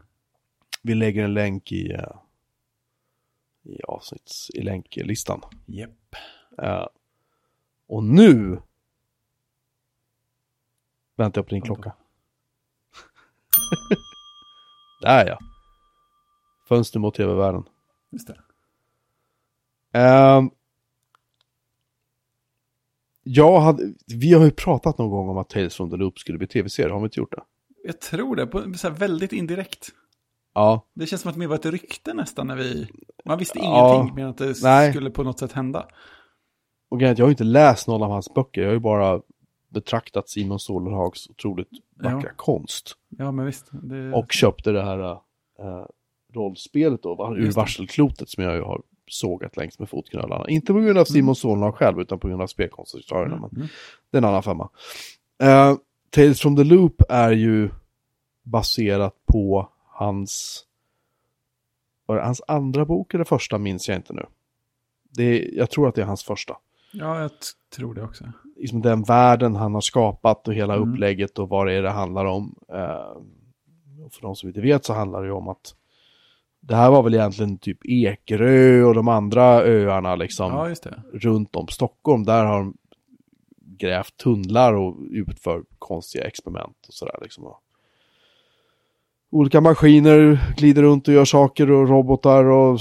Vi lägger en länk i, eh, i avsnitts, i länklistan. Japp. Eh, och nu väntar jag på din klocka. Där ja. Fönster mot tv-världen. Just det. Ehm, jag hade, vi har ju pratat någon gång om att Tales from the Loop skulle bli tv-serie, har vi inte gjort det? Jag tror det, på så här väldigt indirekt. Ja, Det känns som att det mer var ett rykte nästan när vi... Man visste Ja. ingenting mer än att det Nej. skulle på något sätt hända. och jag har ju inte läst någon av hans böcker, jag har ju bara betraktat Simon Solerhags otroligt vackra Ja. konst. Ja, men visst. Det... Och köpte det här äh, rollspelet då, ur varselklotet som jag ju har sågat längs med fotknölarna. Inte på grund av Simon Solerhag själv, utan på grund av spelkonstruktörerna. Mm. Men Mm. det är en annan femma. Uh, Tales from the Loop är ju baserat på hans, var det hans andra bok eller första minns jag inte nu. Det är, jag tror att det är hans första. Ja, jag tror det också. Liksom den världen han har skapat och hela Mm. upplägget och vad det är det handlar om. Eh, för de som inte vet så handlar det ju om att det här var väl egentligen typ Ekerö och de andra öarna liksom Ja, runt om Stockholm. Där har de grävt tunnlar och utför konstiga experiment och sådär liksom. Olika maskiner glider runt och gör saker och robotar och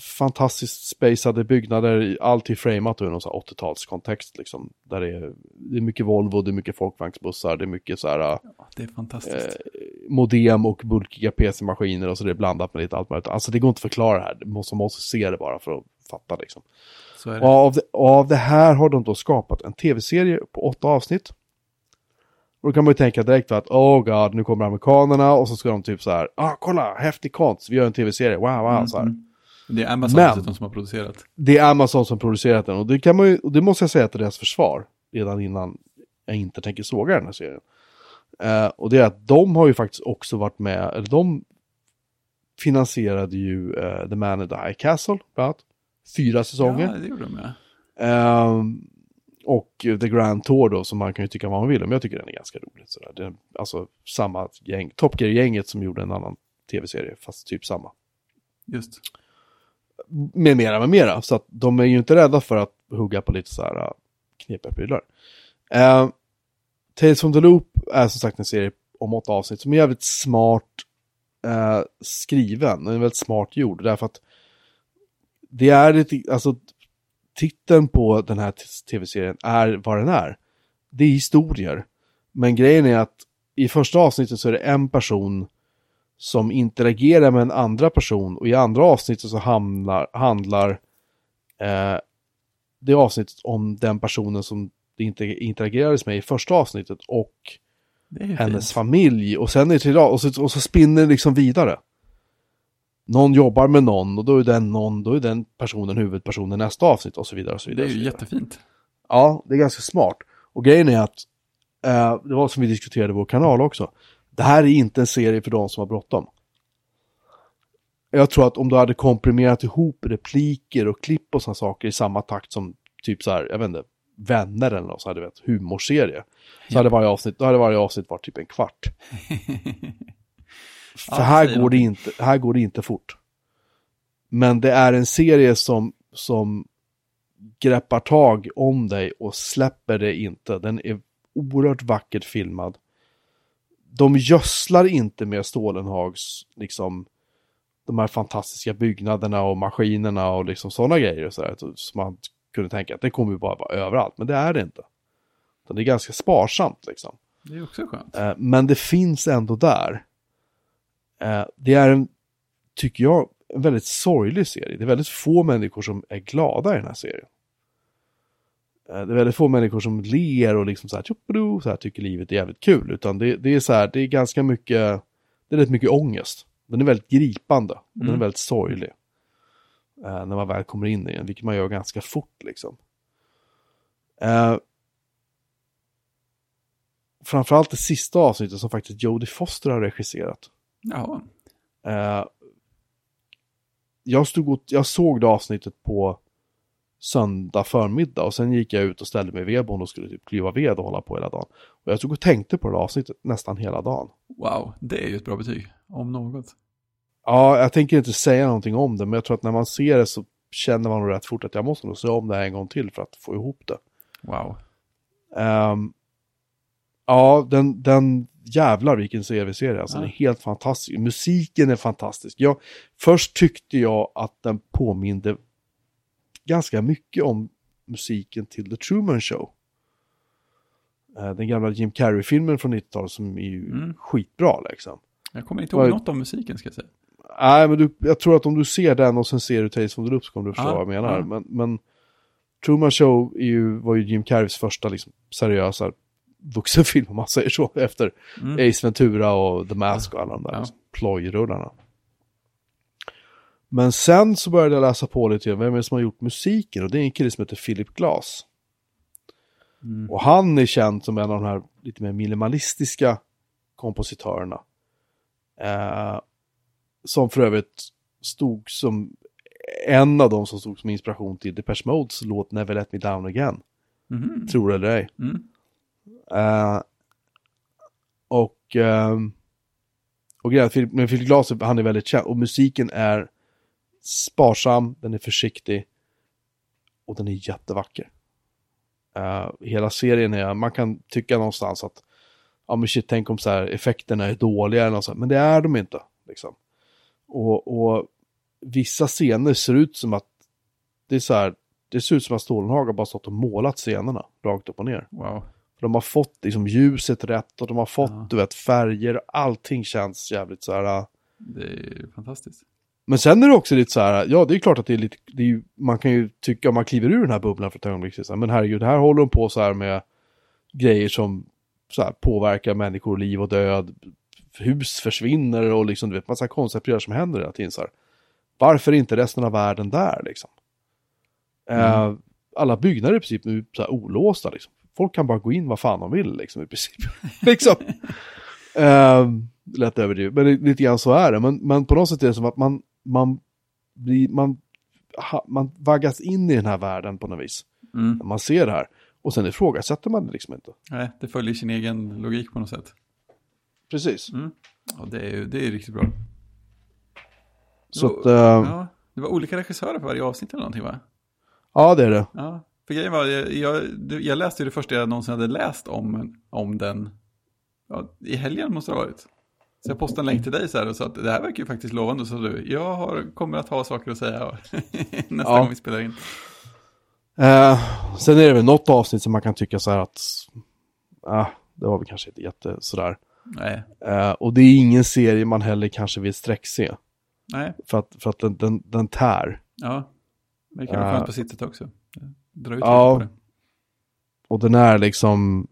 fantastiskt spacade byggnader. Allt är framat ur någon sån här 80-talskontext liksom. Där det är, det är mycket Volvo, det är mycket folkvagnsbussar, det är mycket så här Ja, det är fantastiskt. eh, modem och bulkiga PC-maskiner och så det är blandat med lite allt möjligt. Alltså det går inte att förklara det här. Det måste, man måste se det bara för att fatta liksom. Och av, det, och av det här har de då skapat en tv-serie på åtta avsnitt. Och då kan man ju tänka direkt att, oh god, nu kommer amerikanerna och så ska de typ så här, ah kolla, häftig konst, vi gör en tv-serie, wow, wow, så här. Det är Amazon Men- som har producerat. Det är Amazon som producerat den och det kan man ju, det måste jag säga till deras försvar, redan innan jag inte tänker såga den här serien. Eh, och det är att de har ju faktiskt också varit med, eller de finansierade ju eh, The Man in the High Castle, bland annat. Fyra säsonger. Ja, det gjorde de med. Ehm, och The Grand Tour då, som man kan ju tycka vad man vill om. Jag tycker den är ganska rolig. Sådär. Det är alltså samma gäng, Top Gear-gänget som gjorde en annan tv-serie, fast typ samma. Just. Med mera, med mera. Så att de är ju inte rädda för att hugga på lite så här äh, knepiga prylar. Eh, Tales from the Loop är som sagt en serie om åtta avsnitt som är jävligt smart eh, skriven. Den är väldigt smart gjord. Därför att det är lite, alltså titeln på den här tv-serien är vad den är. Det är historier. Men grejen är att i första avsnittet så är det en person som interagerar med en andra person och i andra avsnittet så hamnar, handlar eh, det avsnittet om den personen som det inte interagerades med i första avsnittet och Det är hennes fint. familj och sen är det till och så, och så spinner det liksom vidare. Någon jobbar med någon och då är den någon, då är den personen huvudpersonen nästa avsnitt och så vidare. Och så Det vidare är och så ju jättefint. Ja, det är ganska smart. Och grejen är att, eh, det var som vi diskuterade i vår kanal också, det här är inte en serie för de som har bråttom. Jag tror att om du hade komprimerat ihop repliker och klipp och sådana saker i samma takt som typ så här, jag vet inte, vänner eller något så hade du vet, humorserie. Så Ja. hade varje avsnitt, då hade varje avsnitt varit typ en kvart. För Ja, här, går det inte, här går det inte fort. Men det är en serie som, som greppar tag om dig och släpper det inte. Den är oerhört vackert filmad. De gödslar inte med Stålenhags, liksom, de här fantastiska byggnaderna och maskinerna och liksom sådana grejer. Så där, som man kunde tänka att det kommer ju bara vara överallt, men det är det inte. Utan det är ganska sparsamt liksom. Det är också skönt. Eh, Men det finns ändå där. Eh, Det är en, tycker jag, en väldigt sorglig serie. Det är väldigt få människor som är glada i den här serien. Eh, Det är väldigt få människor som ler och liksom så här, tjoppado, så här tycker livet är jävligt kul. Utan det, det är så här, det är ganska mycket, det är rätt mycket ångest. Den är väldigt gripande. Och Den är Mm. väldigt sorglig. Eh, när man väl kommer in i den, vilket man gör ganska fort liksom. Eh, framförallt det sista avsnittet som faktiskt Jodie Foster har regisserat. Jaha. Eh, jag, stod och, jag såg det avsnittet på söndag förmiddag och sen gick jag ut och ställde mig i vedboden och skulle typ klyva ved och hålla på hela dagen. Och jag stod och tänkte på det avsnittet nästan hela dagen. Wow, det är ju ett bra betyg. Om något. Ja, jag tänker inte säga någonting om det, men jag tror att när man ser det så känner man nog rätt fort att jag måste nog se om det här en gång till för att få ihop det. Wow. Ehm, ja, den, den jävlar vilken CV-serie. Alltså, Ja. Den är helt fantastisk. Musiken är fantastisk. Jag, först tyckte jag att den påminde ganska mycket om musiken till The Truman Show. Eh, Den gamla Jim Carrey-filmen från 90-talet som är ju Mm. skitbra liksom. Jag kommer inte ihåg något om musiken ska jag säga. Nej, men du, jag tror att om du ser den och sen ser du Tales from the Loop så kommer du förstå Ja, vad jag menar. ja. Men, men Truman Show ju, var ju Jim Carreys första liksom, seriösa vuxenfilm om man säger så. Efter Mm. Ace Ventura och The Mask och alla de där Ja. liksom, plojrullarna. Men sen så började jag läsa på lite, vem är det som har gjort musiken? Och det är en kille som heter Philip Glass. Mm. Och han är känd som en av de här lite mer minimalistiska kompositörerna. Eh, som för övrigt stod som en av de som stod som inspiration till Depeche Modes låt Never Let Me Down Again. Mhm. Tror det eller ej. Mm. Eh, och ehm, och grejen men Philip Glass, han är väldigt känd och musiken är sparsam, den är försiktig och den är jättevacker. Eh, hela serien är, man kan tycka någonstans att ja men shit, tänk om så här effekterna är dåliga eller något sånt, men det är de inte. Liksom. Och, och vissa scener ser ut som att det är så här, det ser ut som att Stålenhag har bara stått och målat scenerna rakt upp och ner. Wow. De har fått liksom ljuset rätt och de har fått Ja. du vet färger. Allting känns jävligt så här. äh. Det är fantastiskt. Men sen är det också lite så här. Ja, det är klart att det är lite. Det är ju, man kan ju tycka om man kliver ur den här bubblan för ett ögonblick. Så här, men herregud, här håller de på så här med grejer som så här, påverkar människor, liv och död. Hus försvinner och liksom du vet massa konstiga prylar som händer hela tiden. Så här. Varför är inte resten av världen där liksom? Eh, alla byggnader i princip nu så här olåsta liksom. Folk kan bara gå in vad fan de vill liksom i princip. liksom. Eh, lätt överdrivet, men lite grann så är det. Men, men på något sätt är det som att man, man, blir, man, ha, man vaggas in i den här världen på något vis. Mm. Man ser det här. Och sen ifrågasätter man det liksom inte. Nej, det följer sin egen logik på något sätt. Precis. Mm. Ja, det är ju det är riktigt bra. Så att, eh, Ja, det var olika regissörer på varje avsnitt eller någonting va? ja det är det. Ja, för grejen var, jag, jag, jag läste ju det första jag någonsin hade läst om, om den. Ja, I helgen måste det ha varit. Så jag postade en länk till dig så här och sa att det här verkar ju faktiskt lovande. Så du, jag har, kommer att ha saker att säga nästa Ja. gång vi spelar in. Eh, sen är det väl något avsnitt som man kan tycka så här att, ah, det var väl kanske inte jätte sådär. Nej, Eh, och det är ingen serie man heller kanske vill sträckse. nej, För att, för att den, den, den tär. ja. Det kan vara skönt på sitt sätt också. Dra ut Ja. på det. Och den är liksom,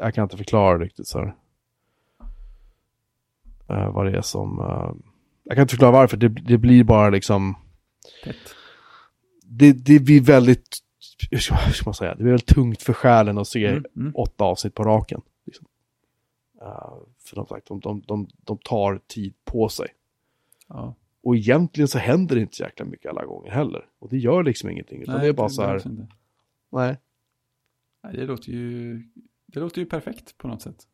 jag kan inte förklara riktigt så här. Eh, vad det är som, eh, jag kan inte förklara varför, det, det blir bara liksom, det, det blir väldigt, hur ska, hur ska man säga, det blir väldigt tungt för själen att se Mm, mm. åtta avsnitt på raken. Liksom. Eh, för som sagt, de, de, de, de tar tid på sig. Ja. Och egentligen så händer det inte så jäkla mycket alla gånger heller. Och det gör liksom ingenting, utan Nej, det är bara så här, nej. Nej, det låter ju, det låter ju perfekt på något sätt.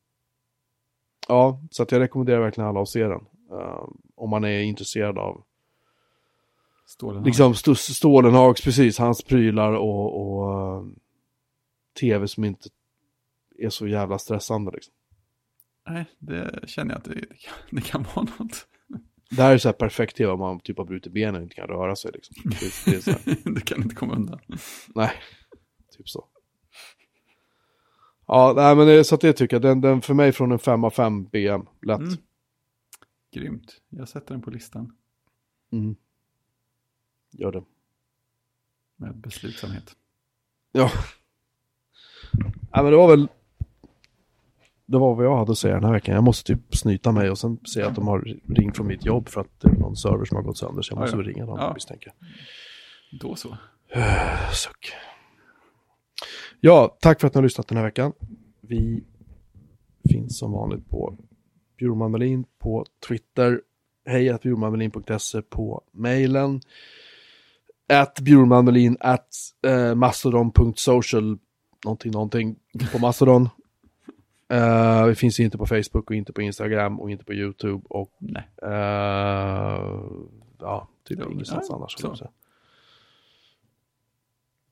Ja, så att jag rekommenderar verkligen alla att se den. Eh, om man är intresserad av Stålen liksom St- Stålenhags, precis, hans prylar och, och eh, tv som inte är så jävla stressande liksom. Nej, det känner jag att det, det, kan, det kan vara något. Det här är så här perfekt tv om man typ har brutit benen och inte kan röra sig liksom. Det, det du kan inte komma undan. nej, typ så. Ja, nej men så att det tycker jag, den, den för mig från en 5 av 5 BM, lätt. Mm. Grymt. Jag sätter den på listan Mm. Gör det. med beslutsamhet. Ja. ja, men det var väl det var vad jag hade att säga den här veckan. Jag måste typ snyta mig och sen se att de har ringt från mitt jobb för att det är någon server som har gått sönder. Så jag Ja, måste ja. väl ringa dem Ja. misstänker Då så. Suck. Ja, tack för att ni har lyssnat den här veckan. Vi finns som vanligt på Bjurman Melin på Twitter. Hej att bjurmanmelin.se på mejlen. At bjurmanmelin at eh, mastodon.social någonting någonting på Mastodon. Eh, vi finns inte på Facebook och inte på Instagram och inte på YouTube och Nej. eh, ja, typ ingenstans annars. så. skulle jag säga. var väl det hela. Bjurman.se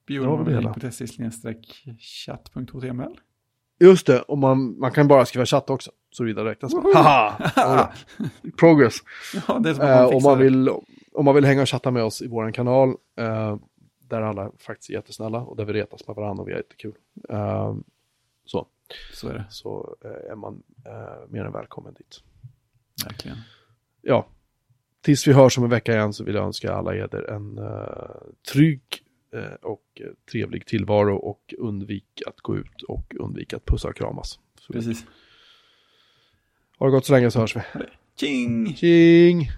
chatt.html. Just det, och man, man kan bara skriva chatt också. Så vidare räknas det. Haha! Progress. Ja, det Eh, man om, fixar man det. vill, om man vill hänga och chatta med oss i vår kanal, eh, där alla faktiskt är jättesnälla och där vi retas med varandra och vi har jättekul. Eh, så Så är det, så eh, är man eh, mer än välkommen dit. verkligen. Ja, tills vi hörs om en vecka igen så vill jag önska alla eder en eh, trygg eh, och eh, trevlig tillvaro och undvik att gå ut och undvik att pussa och kramas. Så, Precis. ha det gott så länge så hörs vi. Tjing! Tjing!